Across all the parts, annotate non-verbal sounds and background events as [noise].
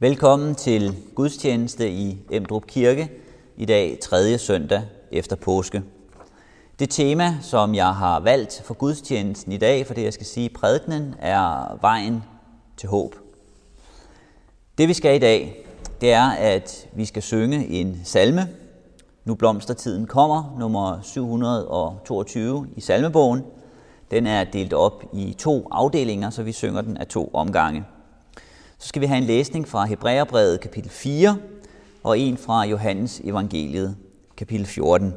Velkommen til gudstjeneste i Emdrup Kirke i dag, tredje søndag efter påske. Det tema, som jeg har valgt for gudstjenesten i dag, for det jeg skal sige i prædikenen, er vejen til håb. Det vi skal i dag, det er, at vi skal synge en salme. Nu blomstertiden kommer, nummer 722 i salmebogen. Den er delt op i to afdelinger, så vi synger den af to omgange. Så skal vi have en læsning fra Hebræerbrevet kapitel 4 og en fra Johannes evangeliet kapitel 14.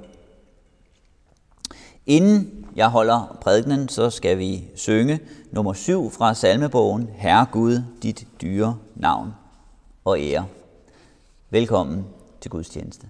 Inden jeg holder prædikenen, så skal vi synge nummer 7 fra salmebogen Herre Gud, dit dyre navn og ære. Velkommen til gudstjeneste.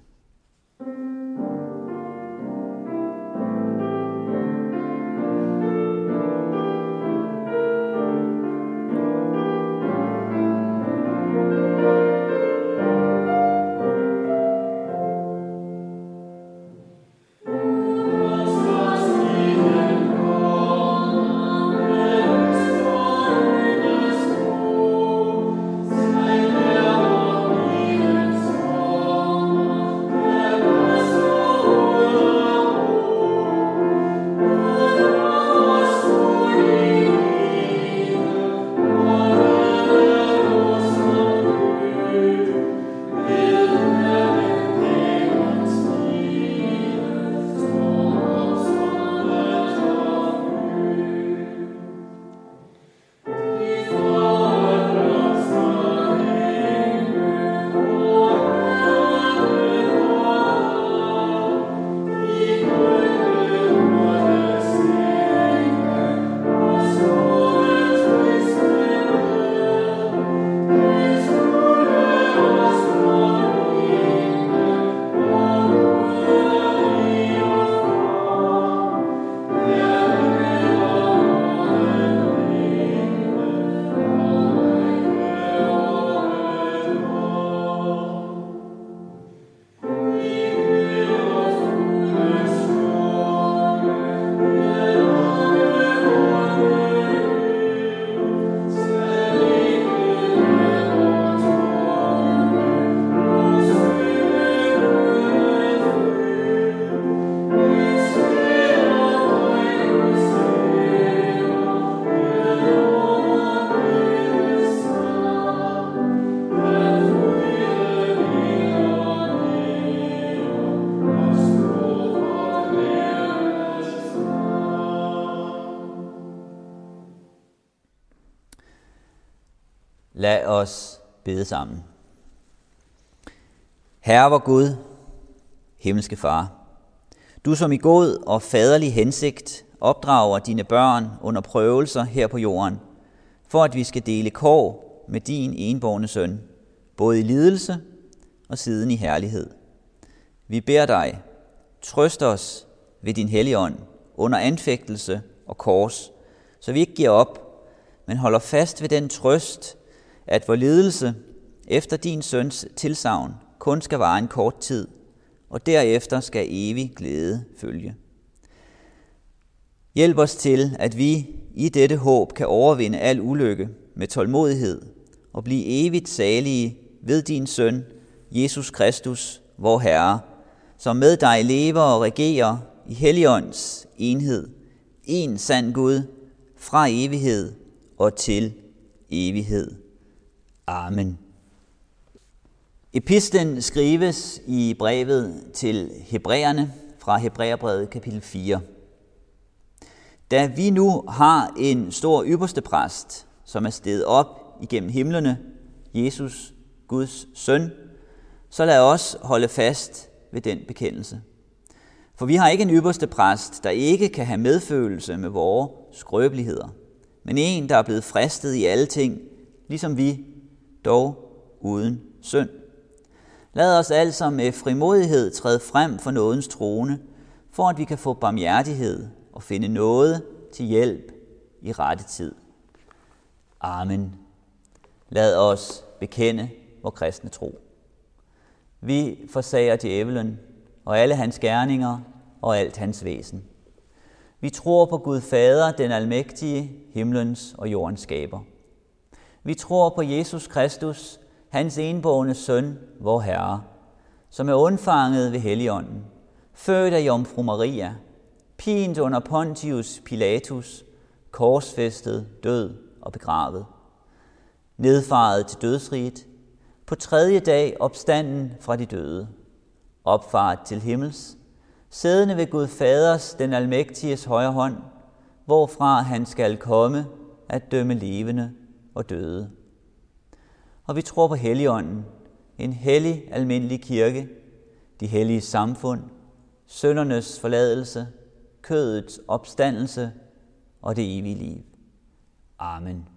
Lad os bede sammen. Herre vor Gud, himmelske Far, du som i god og faderlig hensigt opdrager dine børn under prøvelser her på jorden, for at vi skal dele kår med din enborne søn, både i lidelse og siden i herlighed. Vi beder dig, trøst os ved din hellige ånd under anfægtelse og kors, så vi ikke giver op, men holder fast ved den trøst, at vor lidelse efter din søns tilsavn kun skal vare en kort tid, og derefter skal evig glæde følge. Hjælp os til, at vi i dette håb kan overvinde al ulykke med tålmodighed og blive evigt salige ved din søn, Jesus Kristus, vor Herre, som med dig lever og regerer i Helligånds enhed, en sand Gud, fra evighed og til evighed. Amen. Epistlen skrives i brevet til Hebræerne fra Hebræerbrevet kapitel 4. Da vi nu har en stor ypperste præst, som er steget op igennem himlene, Jesus, Guds søn, så lad os holde fast ved den bekendelse. For vi har ikke en ypperste præst, der ikke kan have medfølelse med vores skrøbeligheder, men en, der er blevet fristet i alle ting, ligesom vi dog uden synd. Lad os altså med frimodighed træde frem for nådens trone, for at vi kan få barmhjertighed og finde noget til hjælp i rette tid. Amen. Lad os bekende vor kristne tro. Vi forsager djævelen og alle hans gerninger og alt hans væsen. Vi tror på Gud Fader, den almægtige, himlens og jordens skaber. Vi tror på Jesus Kristus, hans enborgne søn, vor Herre, som er undfanget ved Helligånden, født af Jomfru Maria, pint under Pontius Pilatus, korsfæstet, død og begravet, nedfaret til dødsriget, på tredje dag opstanden fra de døde, opfart til himmels, sædende ved Gud Faders, den almægtiges højre hånd, hvorfra han skal komme at dømme levende og døde. Og vi tror på Helligånden, en hellig almindelig kirke, de hellige samfund, søndernes forladelse, kødets opstandelse og det evige liv. Amen.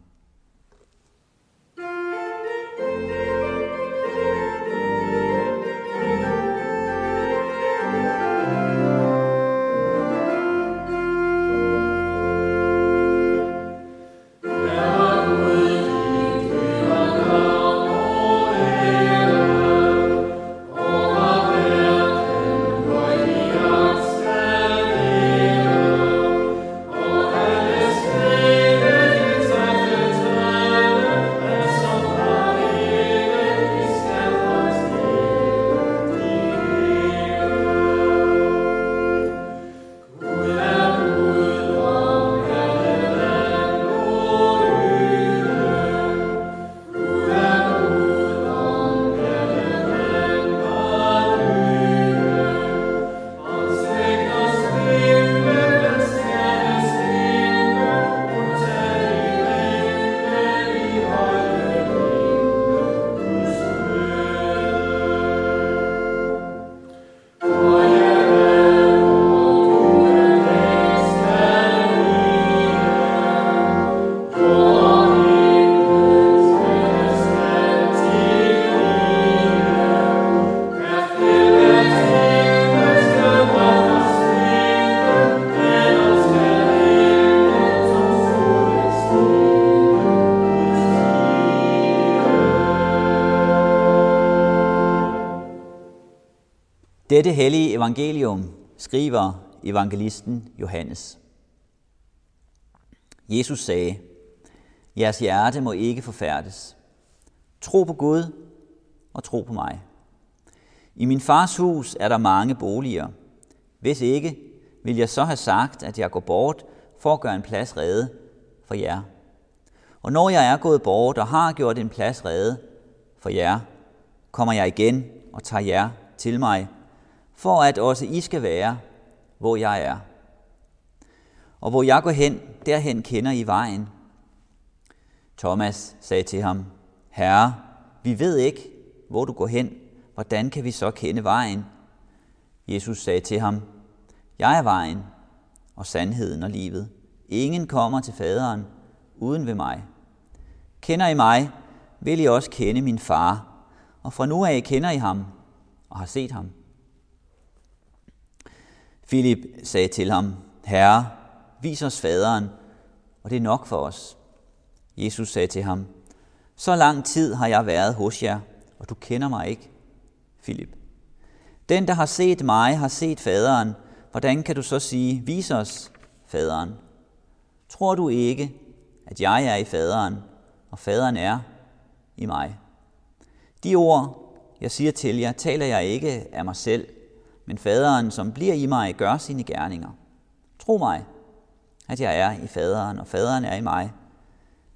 Dette hellige evangelium skriver evangelisten Johannes. Jesus sagde, Jeres hjerte må ikke forfærdes. Tro på Gud og tro på mig. I min fars hus er der mange boliger. Hvis ikke, vil jeg så have sagt, at jeg går bort for at gøre en plads rede for jer. Og når jeg er gået bort og har gjort en plads rede for jer, kommer jeg igen og tager jer til mig, for at også I skal være, hvor jeg er. Og hvor jeg går hen, derhen kender I vejen. Thomas sagde til ham, Herre, vi ved ikke, hvor du går hen. Hvordan kan vi så kende vejen? Jesus sagde til ham, Jeg er vejen og sandheden og livet. Ingen kommer til faderen uden ved mig. Kender I mig, vil I også kende min far, og fra nu af kender I ham og har set ham. Filip sagde til ham, Herre, vis os faderen, og det er nok for os. Jesus sagde til ham, Så lang tid har jeg været hos jer, og du kender mig ikke, Filip. Den, der har set mig, har set faderen. Hvordan kan du så sige, vis os faderen? Tror du ikke, at jeg er i faderen, og faderen er i mig? De ord, jeg siger til jer, taler jeg ikke af mig selv, men faderen, som bliver i mig, gør sine gerninger. Tro mig, at jeg er i faderen, og faderen er i mig.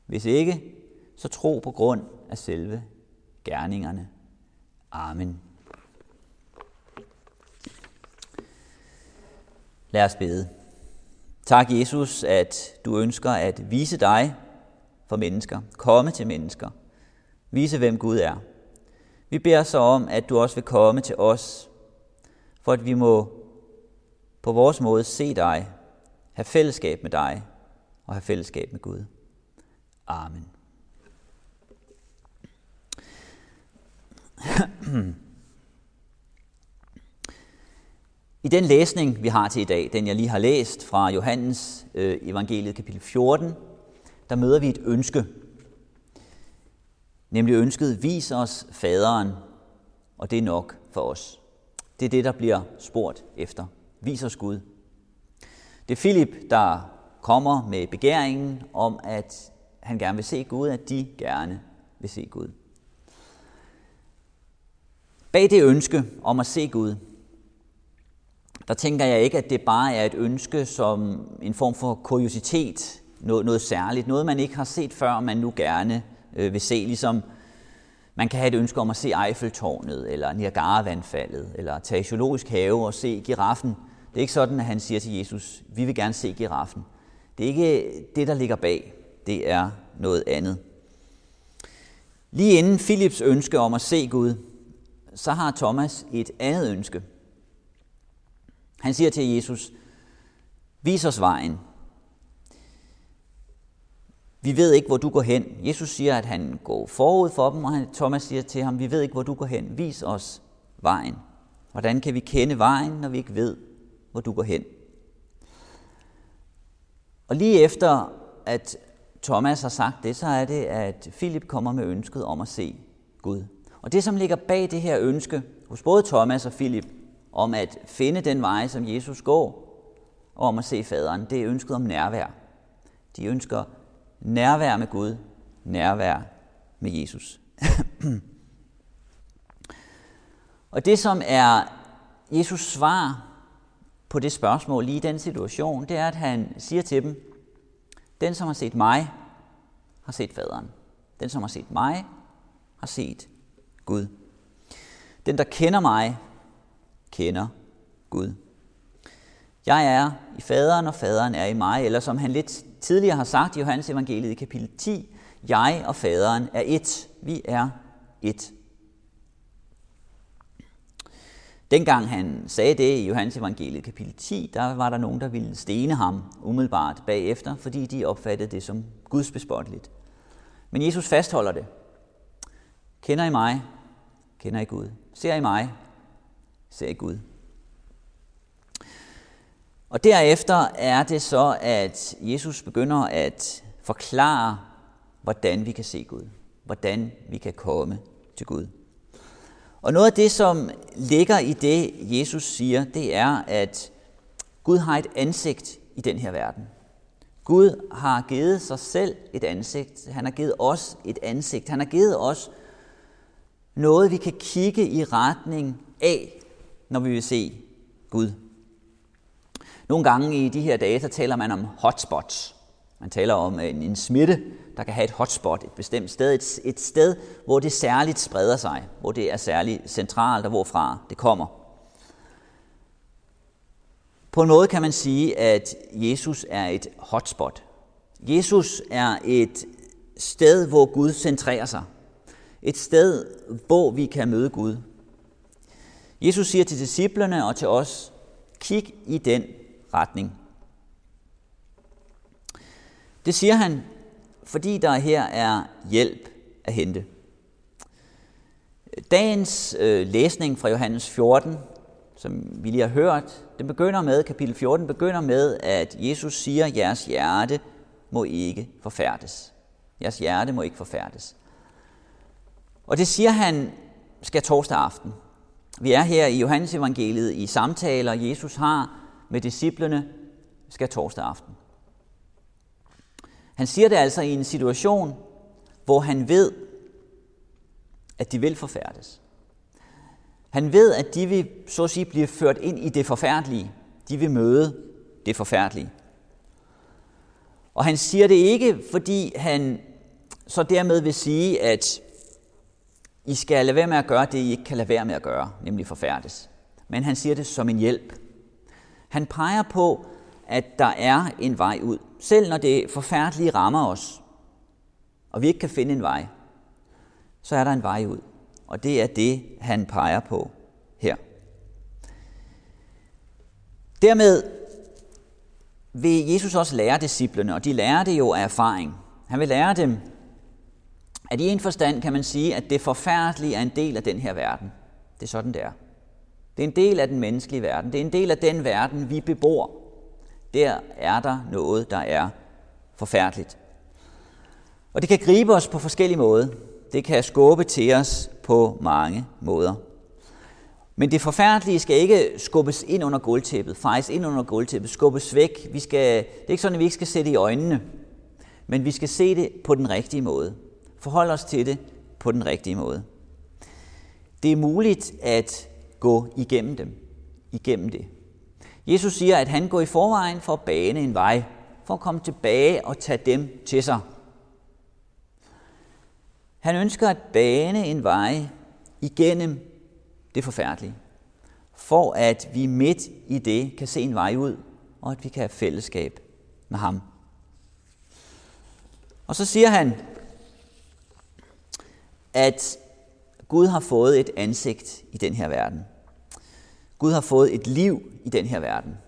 Hvis ikke, så tro på grund af selve gerningerne. Amen. Lad os bede. Tak, Jesus, at du ønsker at vise dig for mennesker, komme til mennesker, vise, hvem Gud er. Vi beder så om, at du også vil komme til os for at vi må på vores måde se dig, have fællesskab med dig og have fællesskab med Gud. Amen. I den læsning, vi har til i dag, den jeg lige har læst fra Johannes øh, evangeliet kapitel 14, der møder vi et ønske. Nemlig ønsket, vis os faderen, og det er nok for os. Det er det, der bliver spurgt efter. Vis os Gud. Det er Filip, der kommer med begæringen om, at han gerne vil se Gud, at de gerne vil se Gud. Bag det ønske om at se Gud, der tænker jeg ikke, at det bare er et ønske som en form for kuriositet, noget, noget særligt, noget man ikke har set før, man nu gerne øh, vil se, ligesom man kan have et ønske om at se Eiffeltårnet, eller Niagara-vandfaldet, eller tage i zoologisk have og se giraffen. Det er ikke sådan, at han siger til Jesus, vi vil gerne se giraffen. Det er ikke det, der ligger bag. Det er noget andet. Lige inden Philips ønske om at se Gud, så har Thomas et andet ønske. Han siger til Jesus, vis os vejen. Vi ved ikke, hvor du går hen. Jesus siger, at han går forud for dem, og Thomas siger til ham, vi ved ikke, hvor du går hen. Vis os vejen. Hvordan kan vi kende vejen, når vi ikke ved, hvor du går hen? Og lige efter, at Thomas har sagt det, så er det, at Philip kommer med ønsket om at se Gud. Og det, som ligger bag det her ønske hos både Thomas og Philip, om at finde den vej, som Jesus går, og om at se faderen, det er ønsket om nærvær. De ønsker nærvær med Gud, nærvær med Jesus. [clears throat] og det, som er Jesus svar på det spørgsmål lige i den situation, det er, at han siger til dem, den, som har set mig, har set faderen. Den, som har set mig, har set Gud. Den, der kender mig, kender Gud. Jeg er i faderen, og faderen er i mig, eller som han lidt tidligere har sagt i Johannes evangeliet i kapitel 10, jeg og faderen er et. Vi er et. Dengang han sagde det i Johannes evangeliet kapitel 10, der var der nogen, der ville stene ham umiddelbart bagefter, fordi de opfattede det som gudsbespotteligt. Men Jesus fastholder det. Kender I mig, kender I Gud. Ser I mig, ser I Gud. Og derefter er det så, at Jesus begynder at forklare, hvordan vi kan se Gud. Hvordan vi kan komme til Gud. Og noget af det, som ligger i det, Jesus siger, det er, at Gud har et ansigt i den her verden. Gud har givet sig selv et ansigt. Han har givet os et ansigt. Han har givet os noget, vi kan kigge i retning af, når vi vil se Gud. Nogle gange i de her dage, så taler man om hotspots. Man taler om øh, en, en smitte, der kan have et hotspot, et bestemt sted, et, et sted, hvor det særligt spreder sig, hvor det er særligt centralt og hvorfra det kommer. På en måde kan man sige, at Jesus er et hotspot. Jesus er et sted, hvor Gud centrerer sig. Et sted, hvor vi kan møde Gud. Jesus siger til disciplerne og til os, kig i den retning. Det siger han, fordi der her er hjælp at hente. Dagens øh, læsning fra Johannes 14, som vi lige har hørt, den begynder med, kapitel 14 begynder med, at Jesus siger, jeres hjerte må ikke forfærdes. Jeres hjerte må ikke forfærdes. Og det siger han skal torsdag aften. Vi er her i Johannes evangeliet i samtaler, Jesus har med disciplene skal torsdag aften. Han siger det altså i en situation, hvor han ved, at de vil forfærdes. Han ved, at de vil så at sige blive ført ind i det forfærdelige. De vil møde det forfærdelige. Og han siger det ikke, fordi han så dermed vil sige, at I skal lade være med at gøre det, I ikke kan lade være med at gøre, nemlig forfærdes. Men han siger det som en hjælp. Han peger på, at der er en vej ud. Selv når det forfærdelige rammer os, og vi ikke kan finde en vej, så er der en vej ud. Og det er det, han peger på her. Dermed vil Jesus også lære disciplene, og de lærer det jo af erfaring. Han vil lære dem, at i en forstand kan man sige, at det forfærdelige er en del af den her verden. Det er sådan, det er. Det er en del af den menneskelige verden. Det er en del af den verden, vi bebor. Der er der noget, der er forfærdeligt. Og det kan gribe os på forskellige måder. Det kan skubbe til os på mange måder. Men det forfærdelige skal ikke skubbes ind under gulvtæppet, fejres ind under gulvtæppet, skubbes væk. Vi skal, det er ikke sådan, at vi ikke skal se det i øjnene, men vi skal se det på den rigtige måde. Forholde os til det på den rigtige måde. Det er muligt at gå igennem dem, igennem det. Jesus siger, at han går i forvejen for at bane en vej, for at komme tilbage og tage dem til sig. Han ønsker at bane en vej igennem det forfærdelige, for at vi midt i det kan se en vej ud, og at vi kan have fællesskab med ham. Og så siger han, at Gud har fået et ansigt i den her verden. Gud har fået et liv i den her verden.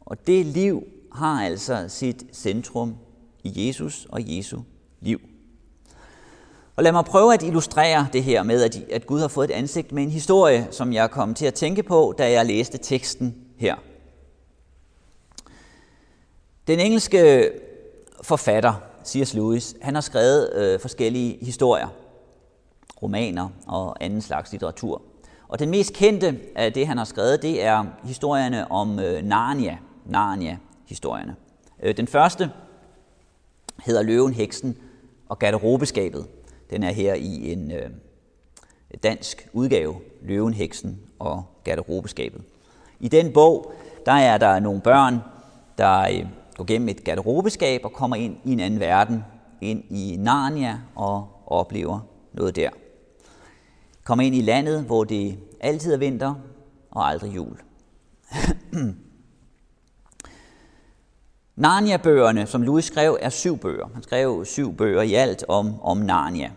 Og det liv har altså sit centrum i Jesus og Jesu liv. Og lad mig prøve at illustrere det her med, at Gud har fået et ansigt med en historie, som jeg kom til at tænke på, da jeg læste teksten her. Den engelske forfatter, C.S. Lewis, han har skrevet øh, forskellige historier, romaner og anden slags litteratur. Og den mest kendte af det, han har skrevet, det er historierne om øh, Narnia, Narnia-historierne. Øh, den første hedder Løven, Heksen og Garderobeskabet. Den er her i en øh, dansk udgave, Løven, Heksen og Garderobeskabet. I den bog, der er der nogle børn, der øh, går gennem et garderobeskab og kommer ind i en anden verden, ind i Narnia og oplever noget der. Kom ind i landet, hvor det altid er vinter og aldrig jul. [clears throat] Narnia-bøgerne, som Louis skrev, er syv bøger. Han skrev syv bøger i alt om, om Narnia.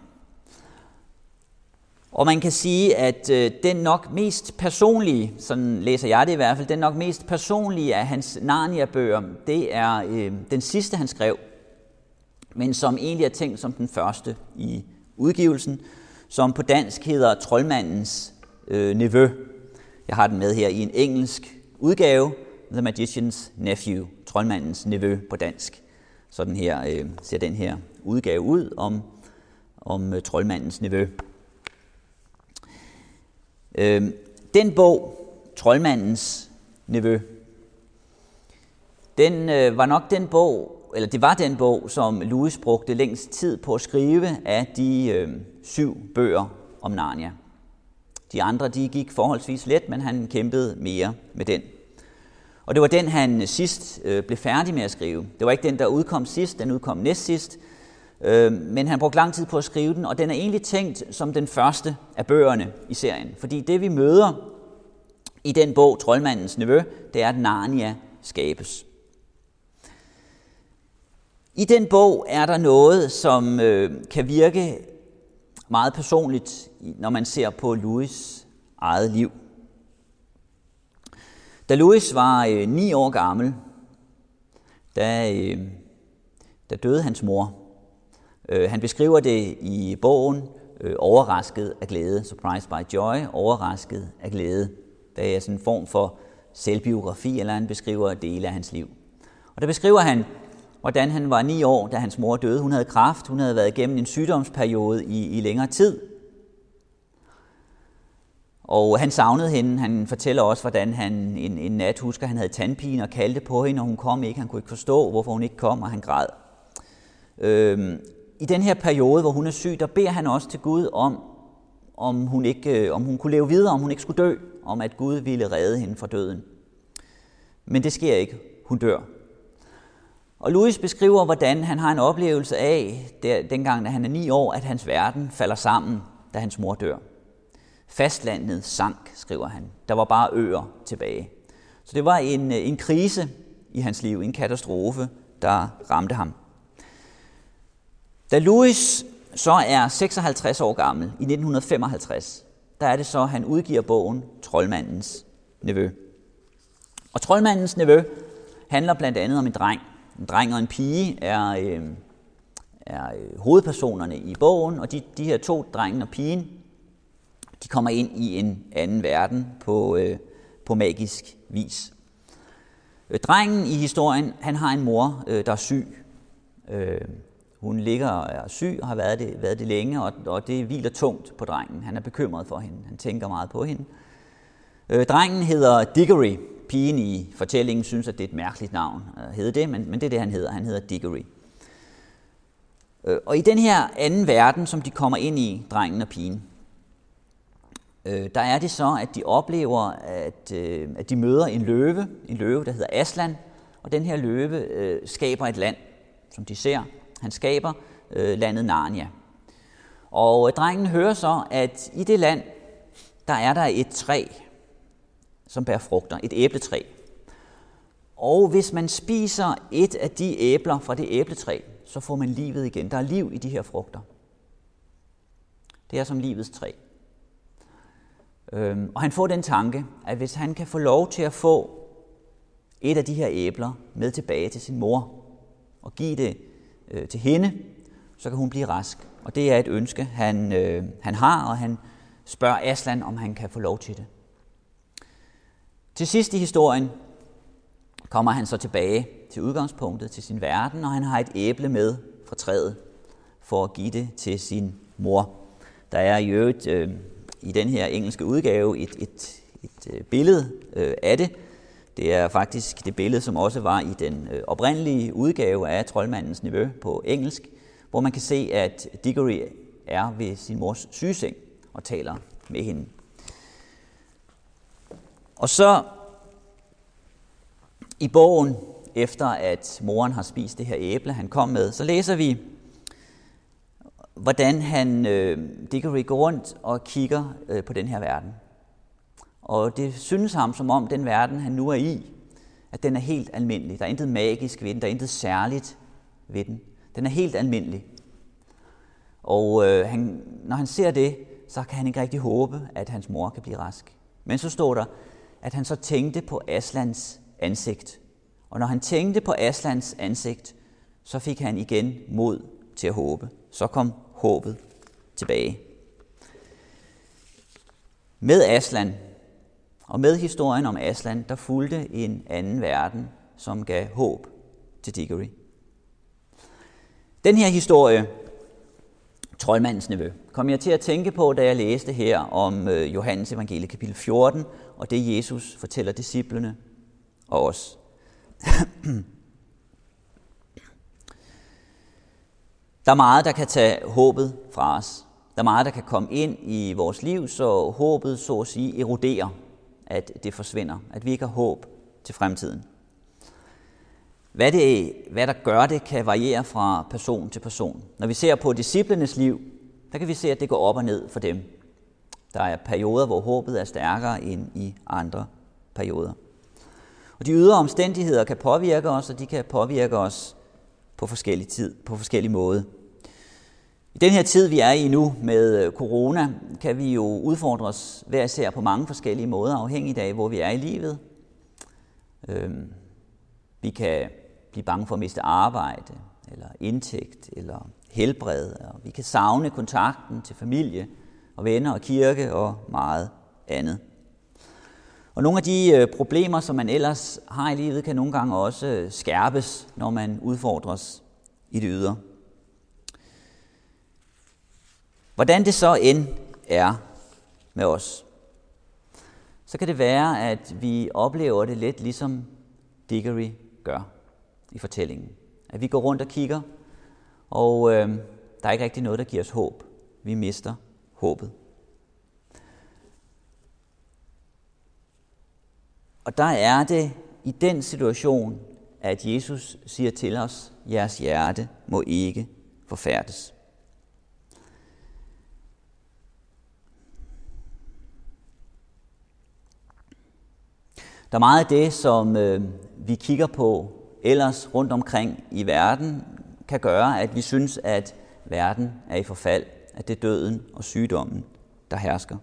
Og man kan sige, at øh, den nok mest personlige, sådan læser jeg det i hvert fald, den nok mest personlige af hans Narnia-bøger, det er øh, den sidste, han skrev, men som egentlig er tænkt som den første i udgivelsen, som på dansk hedder Troldmandens øh, nevø. Jeg har den med her i en engelsk udgave, The Magician's Nephew, Troldmandens nevø på dansk. Sådan her øh, ser den her udgave ud om, om øh, Troldmandens nevø. Øh, den bog, Troldmandens nevø, den øh, var nok den bog, eller det var den bog, som Louis brugte længst tid på at skrive af de øh, syv bøger om Narnia. De andre de gik forholdsvis let, men han kæmpede mere med den. Og det var den, han sidst øh, blev færdig med at skrive. Det var ikke den, der udkom sidst, den udkom næst sidst. Øh, men han brugte lang tid på at skrive den, og den er egentlig tænkt som den første af bøgerne i serien. Fordi det, vi møder i den bog, Troldmandens Nevø, det er, at Narnia skabes. I den bog er der noget, som øh, kan virke meget personligt, når man ser på Louis eget liv. Da Louis var øh, ni år gammel, da, øh, da døde hans mor. Øh, han beskriver det i bogen øh, Overrasket af glæde, Surprised by Joy, Overrasket af glæde. Det er sådan en form for selvbiografi, eller han beskriver dele af hans liv. Og der beskriver han, hvordan han var ni år, da hans mor døde. Hun havde kraft, hun havde været igennem en sygdomsperiode i, i længere tid. Og han savnede hende. Han fortæller også, hvordan han en, en nat husker, han havde tandpine og kaldte på hende, og hun kom ikke. Han kunne ikke forstå, hvorfor hun ikke kom, og han græd. Øhm, I den her periode, hvor hun er syg, der beder han også til Gud om, om hun, ikke, øh, om hun kunne leve videre, om hun ikke skulle dø, om at Gud ville redde hende fra døden. Men det sker ikke. Hun dør. Og Louis beskriver, hvordan han har en oplevelse af, der, dengang da han er ni år, at hans verden falder sammen, da hans mor dør. Fastlandet sank, skriver han. Der var bare øer tilbage. Så det var en, en krise i hans liv, en katastrofe, der ramte ham. Da Louis så er 56 år gammel, i 1955, der er det så, at han udgiver bogen Troldmandens Nevø. Og Troldmandens Nevø handler blandt andet om en dreng. En dreng og en pige er, øh, er øh, hovedpersonerne i bogen, og de, de her to, drengen og pigen, de kommer ind i en anden verden på, øh, på magisk vis. Øh, drengen i historien, han har en mor, øh, der er syg. Øh, hun ligger og er syg og har været det, været det længe, og, og det hviler tungt på drengen. Han er bekymret for hende. Han tænker meget på hende. Øh, drengen hedder Diggory. Pigen i fortællingen synes, at det er et mærkeligt navn øh, at hedde det, men, men det er det, han hedder. Han hedder Diggory. Øh, og i den her anden verden, som de kommer ind i, drengen og pigen, øh, der er det så, at de oplever, at, øh, at de møder en løve, en løve, der hedder Aslan, og den her løve øh, skaber et land, som de ser. Han skaber øh, landet Narnia. Og øh, drengen hører så, at i det land, der er der et træ, som bærer frugter, et æbletræ. Og hvis man spiser et af de æbler fra det æbletræ, så får man livet igen. Der er liv i de her frugter. Det er som livets træ. Øhm, og han får den tanke, at hvis han kan få lov til at få et af de her æbler med tilbage til sin mor, og give det øh, til hende, så kan hun blive rask. Og det er et ønske, han, øh, han har, og han spørger Aslan, om han kan få lov til det. Til sidst i historien kommer han så tilbage til udgangspunktet, til sin verden, og han har et æble med fra træet for at give det til sin mor. Der er i øvrigt øh, i den her engelske udgave et, et, et øh, billede øh, af det. Det er faktisk det billede, som også var i den øh, oprindelige udgave af Troldmandens Niveau på engelsk, hvor man kan se, at Diggory er ved sin mors sygeseng og taler med hende. Og så i bogen, efter at moren har spist det her æble, han kom med, så læser vi, hvordan han, øh, Diggory går rundt og kigger øh, på den her verden. Og det synes ham, som om den verden, han nu er i, at den er helt almindelig. Der er intet magisk ved den, der er intet særligt ved den. Den er helt almindelig. Og øh, han, når han ser det, så kan han ikke rigtig håbe, at hans mor kan blive rask. Men så står der, at han så tænkte på Aslans ansigt. Og når han tænkte på Aslans ansigt, så fik han igen mod til at håbe. Så kom håbet tilbage. Med Aslan og med historien om Aslan, der fulgte en anden verden, som gav håb til Diggory. Den her historie, Troldmandens nevø, kom jeg til at tænke på, da jeg læste her om øh, Johannes evangelie kapitel 14, og det Jesus fortæller disciplene og os. [clears throat] Der er meget, der kan tage håbet fra os. Der er meget, der kan komme ind i vores liv, så håbet, så at sige, eroderer, at det forsvinder, at vi ikke har håb til fremtiden. Hvad, det, hvad der gør det, kan variere fra person til person. Når vi ser på disciplenes liv, der kan vi se, at det går op og ned for dem. Der er perioder, hvor håbet er stærkere end i andre perioder. Og de ydre omstændigheder kan påvirke os, og de kan påvirke os på forskellig tid, på forskellig måde. I den her tid, vi er i nu med øh, corona, kan vi jo udfordre os hver især på mange forskellige måder, afhængigt af, hvor vi er i livet. Øhm, vi kan blive bange for at miste arbejde, eller indtægt, eller helbred, og vi kan savne kontakten til familie og venner og kirke og meget andet. Og nogle af de øh, problemer, som man ellers har i livet, kan nogle gange også øh, skærpes, når man udfordres i det ydre. Hvordan det så end er med os, så kan det være, at vi oplever det lidt ligesom Diggory gør i fortællingen. At vi går rundt og kigger, og øh, der er ikke rigtig noget, der giver os håb. Vi mister håbet. Og der er det i den situation, at Jesus siger til os, jeres hjerte må ikke forfærdes. Der er meget af det, som øh, vi kigger på ellers rundt omkring i verden, kan gøre, at vi synes, at verden er i forfald, at det er døden og sygdommen, der hersker.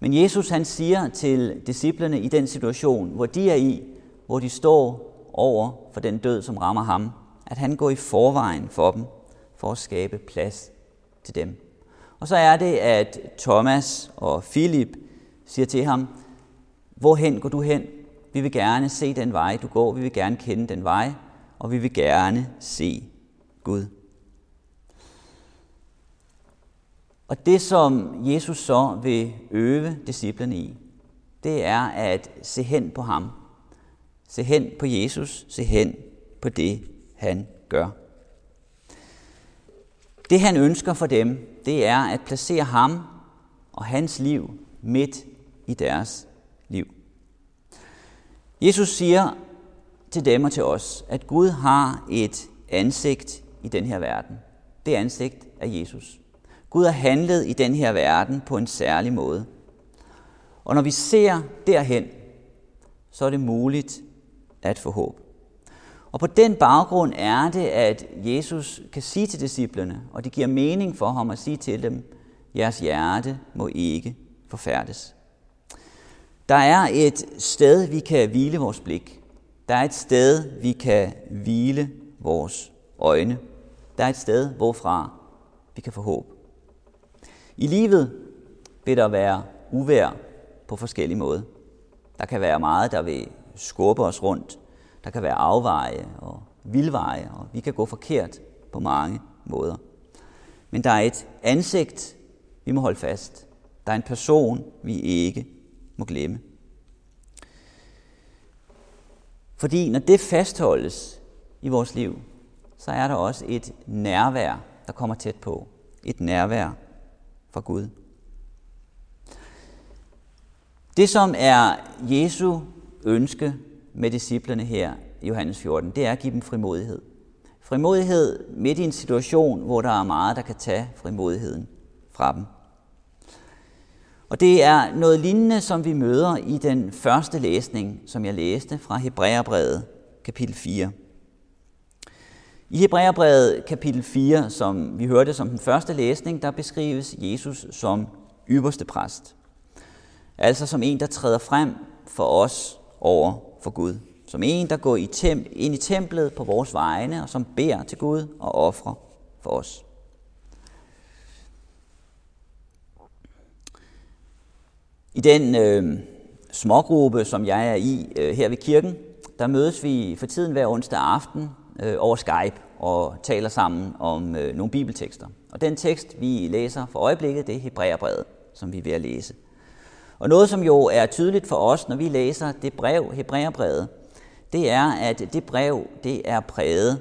Men Jesus han siger til disciplene i den situation, hvor de er i, hvor de står over for den død, som rammer ham, at han går i forvejen for dem, for at skabe plads til dem. Og så er det, at Thomas og Philip siger til ham, hvorhen går du hen? Vi vil gerne se den vej, du går. Vi vil gerne kende den vej, og vi vil gerne se Gud. Og det, som Jesus så vil øve disciplerne i, det er at se hen på ham. Se hen på Jesus, se hen på det, han gør. Det han ønsker for dem, det er at placere ham og hans liv midt i deres liv. Jesus siger til dem og til os, at Gud har et ansigt i den her verden. Det ansigt er Jesus. Gud har handlet i den her verden på en særlig måde. Og når vi ser derhen, så er det muligt at få håb. Og på den baggrund er det, at Jesus kan sige til disciplene, og det giver mening for ham at sige til dem, jeres hjerte må ikke forfærdes. Der er et sted, vi kan hvile vores blik. Der er et sted, vi kan hvile vores øjne. Der er et sted, hvorfra vi kan få håb. I livet vil der være uvær på forskellige måder. Der kan være meget, der vil skubbe os rundt. Der kan være afveje og vildveje, og vi kan gå forkert på mange måder. Men der er et ansigt, vi må holde fast. Der er en person, vi ikke må glemme. Fordi når det fastholdes i vores liv, så er der også et nærvær, der kommer tæt på. Et nærvær fra Gud. Det, som er Jesu ønske med disciplerne her i Johannes 14, det er at give dem frimodighed. Frimodighed midt i en situation, hvor der er meget, der kan tage frimodigheden fra dem. Og det er noget lignende, som vi møder i den første læsning, som jeg læste fra Hebræerbrevet, kapitel 4. I Hebræerbrevet kapitel 4, som vi hørte som den første læsning, der beskrives Jesus som ypperste præst. Altså som en, der træder frem for os over for Gud. Som en, der går i temp- ind i templet på vores vegne, og som beder til Gud og offrer for os. I den øh, smågruppe, som jeg er i øh, her ved kirken, der mødes vi for tiden hver onsdag aften øh, over Skype og taler sammen om øh, nogle bibeltekster. Og den tekst, vi læser for øjeblikket, det er Hebræerbrevet, som vi er ved at læse. Og noget, som jo er tydeligt for os, når vi læser det brev, Hebræerbrevet, det er, at det brev, det er præget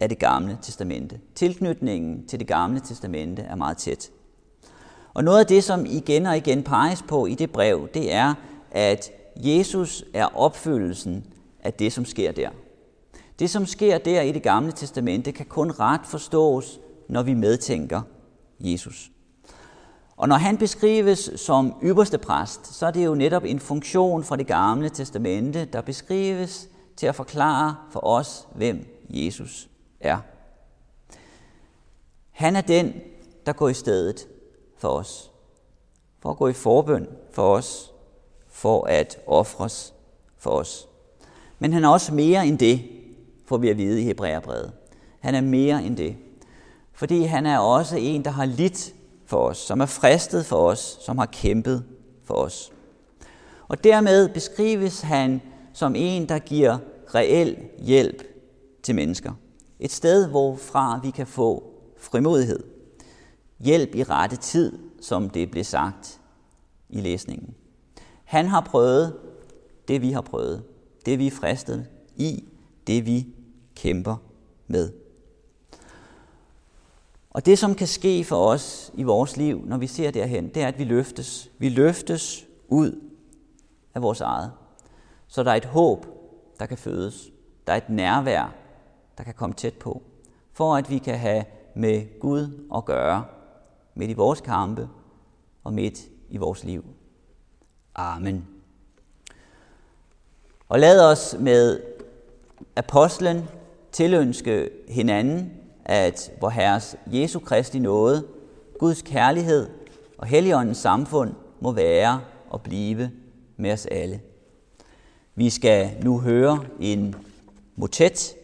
af det gamle testamente. Tilknytningen til det gamle testamente er meget tæt. Og noget af det, som igen og igen peges på i det brev, det er, at Jesus er opfyldelsen af det, som sker der. Det, som sker der i det gamle testamente, kan kun ret forstås, når vi medtænker Jesus. Og når han beskrives som ypperste præst, så er det jo netop en funktion fra det gamle testamente, der beskrives til at forklare for os, hvem Jesus er. Han er den, der går i stedet for os. For at gå i forbøn for os. For at ofres for os. Men han er også mere end det, får vi at vide i Hebræerbrevet. Han er mere end det. Fordi han er også en, der har lidt for os, som er fristet for os, som har kæmpet for os. Og dermed beskrives han som en, der giver reel hjælp til mennesker. Et sted, hvorfra vi kan få frimodighed. Hjælp i rette tid, som det blev sagt i læsningen. Han har prøvet det, vi har prøvet. Det, vi er fristet i. Det, vi kæmper med. Og det, som kan ske for os i vores liv, når vi ser derhen, det er, at vi løftes. Vi løftes ud af vores eget. Så der er et håb, der kan fødes. Der er et nærvær, der kan komme tæt på. For at vi kan have med Gud at gøre midt i vores kampe og midt i vores liv. Amen. Og lad os med apostlen tilønske hinanden, at vor Herres Jesu Kristi nåde, Guds kærlighed og Helligåndens samfund må være og blive med os alle. Vi skal nu høre en motet.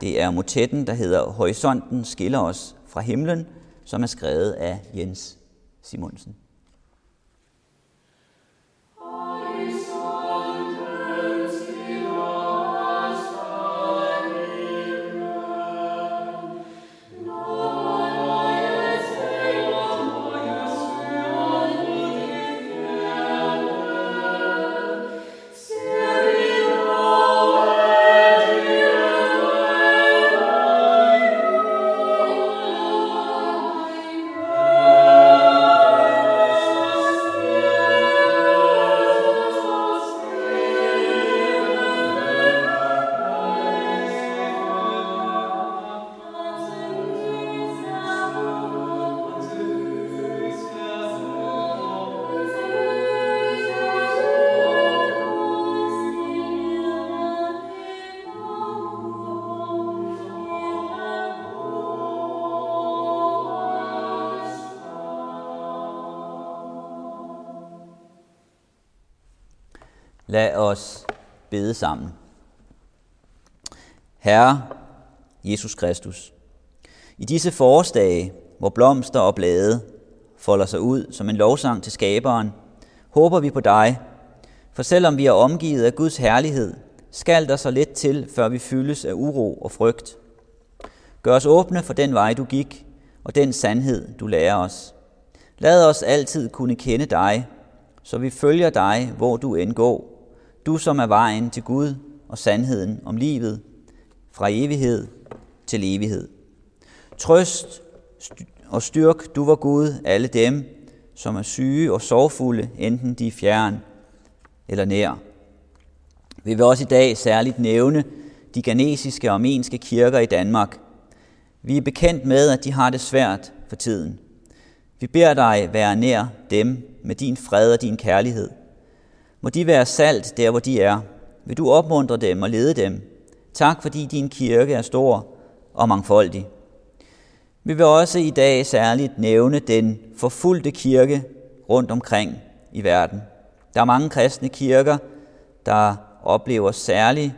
Det er motetten, der hedder Horisonten skiller os fra himlen, som er skrevet af Jens Simonsen. Lad os bede sammen. Herre Jesus Kristus, i disse forårsdage, hvor blomster og blade folder sig ud som en lovsang til skaberen, håber vi på dig, for selvom vi er omgivet af Guds herlighed, skal der så lidt til, før vi fyldes af uro og frygt. Gør os åbne for den vej, du gik, og den sandhed, du lærer os. Lad os altid kunne kende dig, så vi følger dig, hvor du end går. Du som er vejen til Gud og sandheden om livet, fra evighed til evighed. Trøst og styrk, du var Gud, alle dem, som er syge og sorgfulde, enten de er fjern eller nær. Vi vil også i dag særligt nævne de ganesiske og armenske kirker i Danmark. Vi er bekendt med, at de har det svært for tiden. Vi beder dig være nær dem med din fred og din kærlighed. Må de være salt der, hvor de er. Vil du opmuntre dem og lede dem. Tak, fordi din kirke er stor og mangfoldig. Vi vil også i dag særligt nævne den forfulgte kirke rundt omkring i verden. Der er mange kristne kirker, der oplever særlige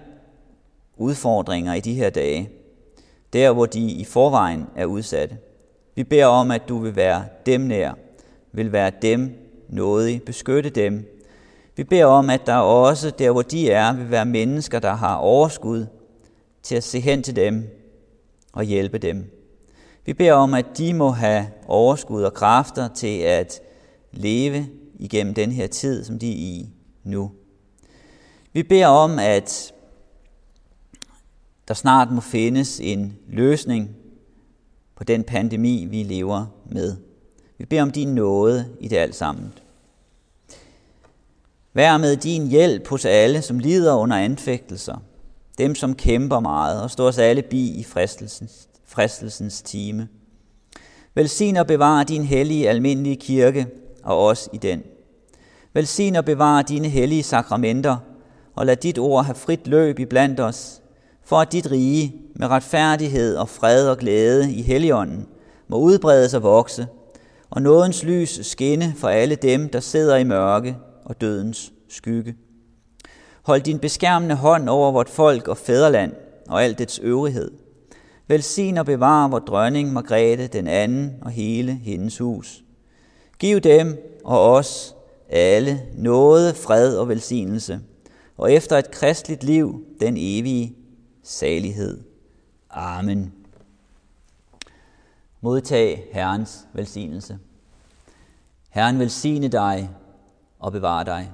udfordringer i de her dage, der hvor de i forvejen er udsatte. Vi beder om, at du vil være dem nær, vil være dem nådig, beskytte dem. Vi beder om, at der også der, hvor de er, vil være mennesker, der har overskud til at se hen til dem og hjælpe dem. Vi beder om, at de må have overskud og kræfter til at leve igennem den her tid, som de er i nu. Vi beder om, at der snart må findes en løsning på den pandemi, vi lever med. Vi beder om din nåde i det alt sammen. Vær med din hjælp hos alle, som lider under anfægtelser, dem som kæmper meget og står os alle bi i fristelsens, fristelsens time. Velsign og bevar din hellige almindelige kirke og os i den. Velsign og bevar dine hellige sakramenter, og lad dit ord have frit løb i blandt os, for at dit rige med retfærdighed og fred og glæde i helligånden må udbredes og vokse, og nådens lys skinne for alle dem, der sidder i mørke og dødens skygge. Hold din beskærmende hånd over vort folk og fædreland og alt dets øvrighed. Velsign og bevar vor dronning Margrethe den anden og hele hendes hus. Giv dem og os alle noget, fred og velsignelse, og efter et kristligt liv den evige salighed. Amen. Modtag Herrens velsignelse. Herren velsigne dig og bevare dig.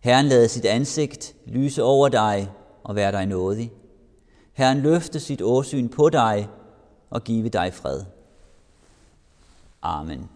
Herren lader sit ansigt lyse over dig og være dig nådig. Herren løfte sit åsyn på dig og give dig fred. Amen.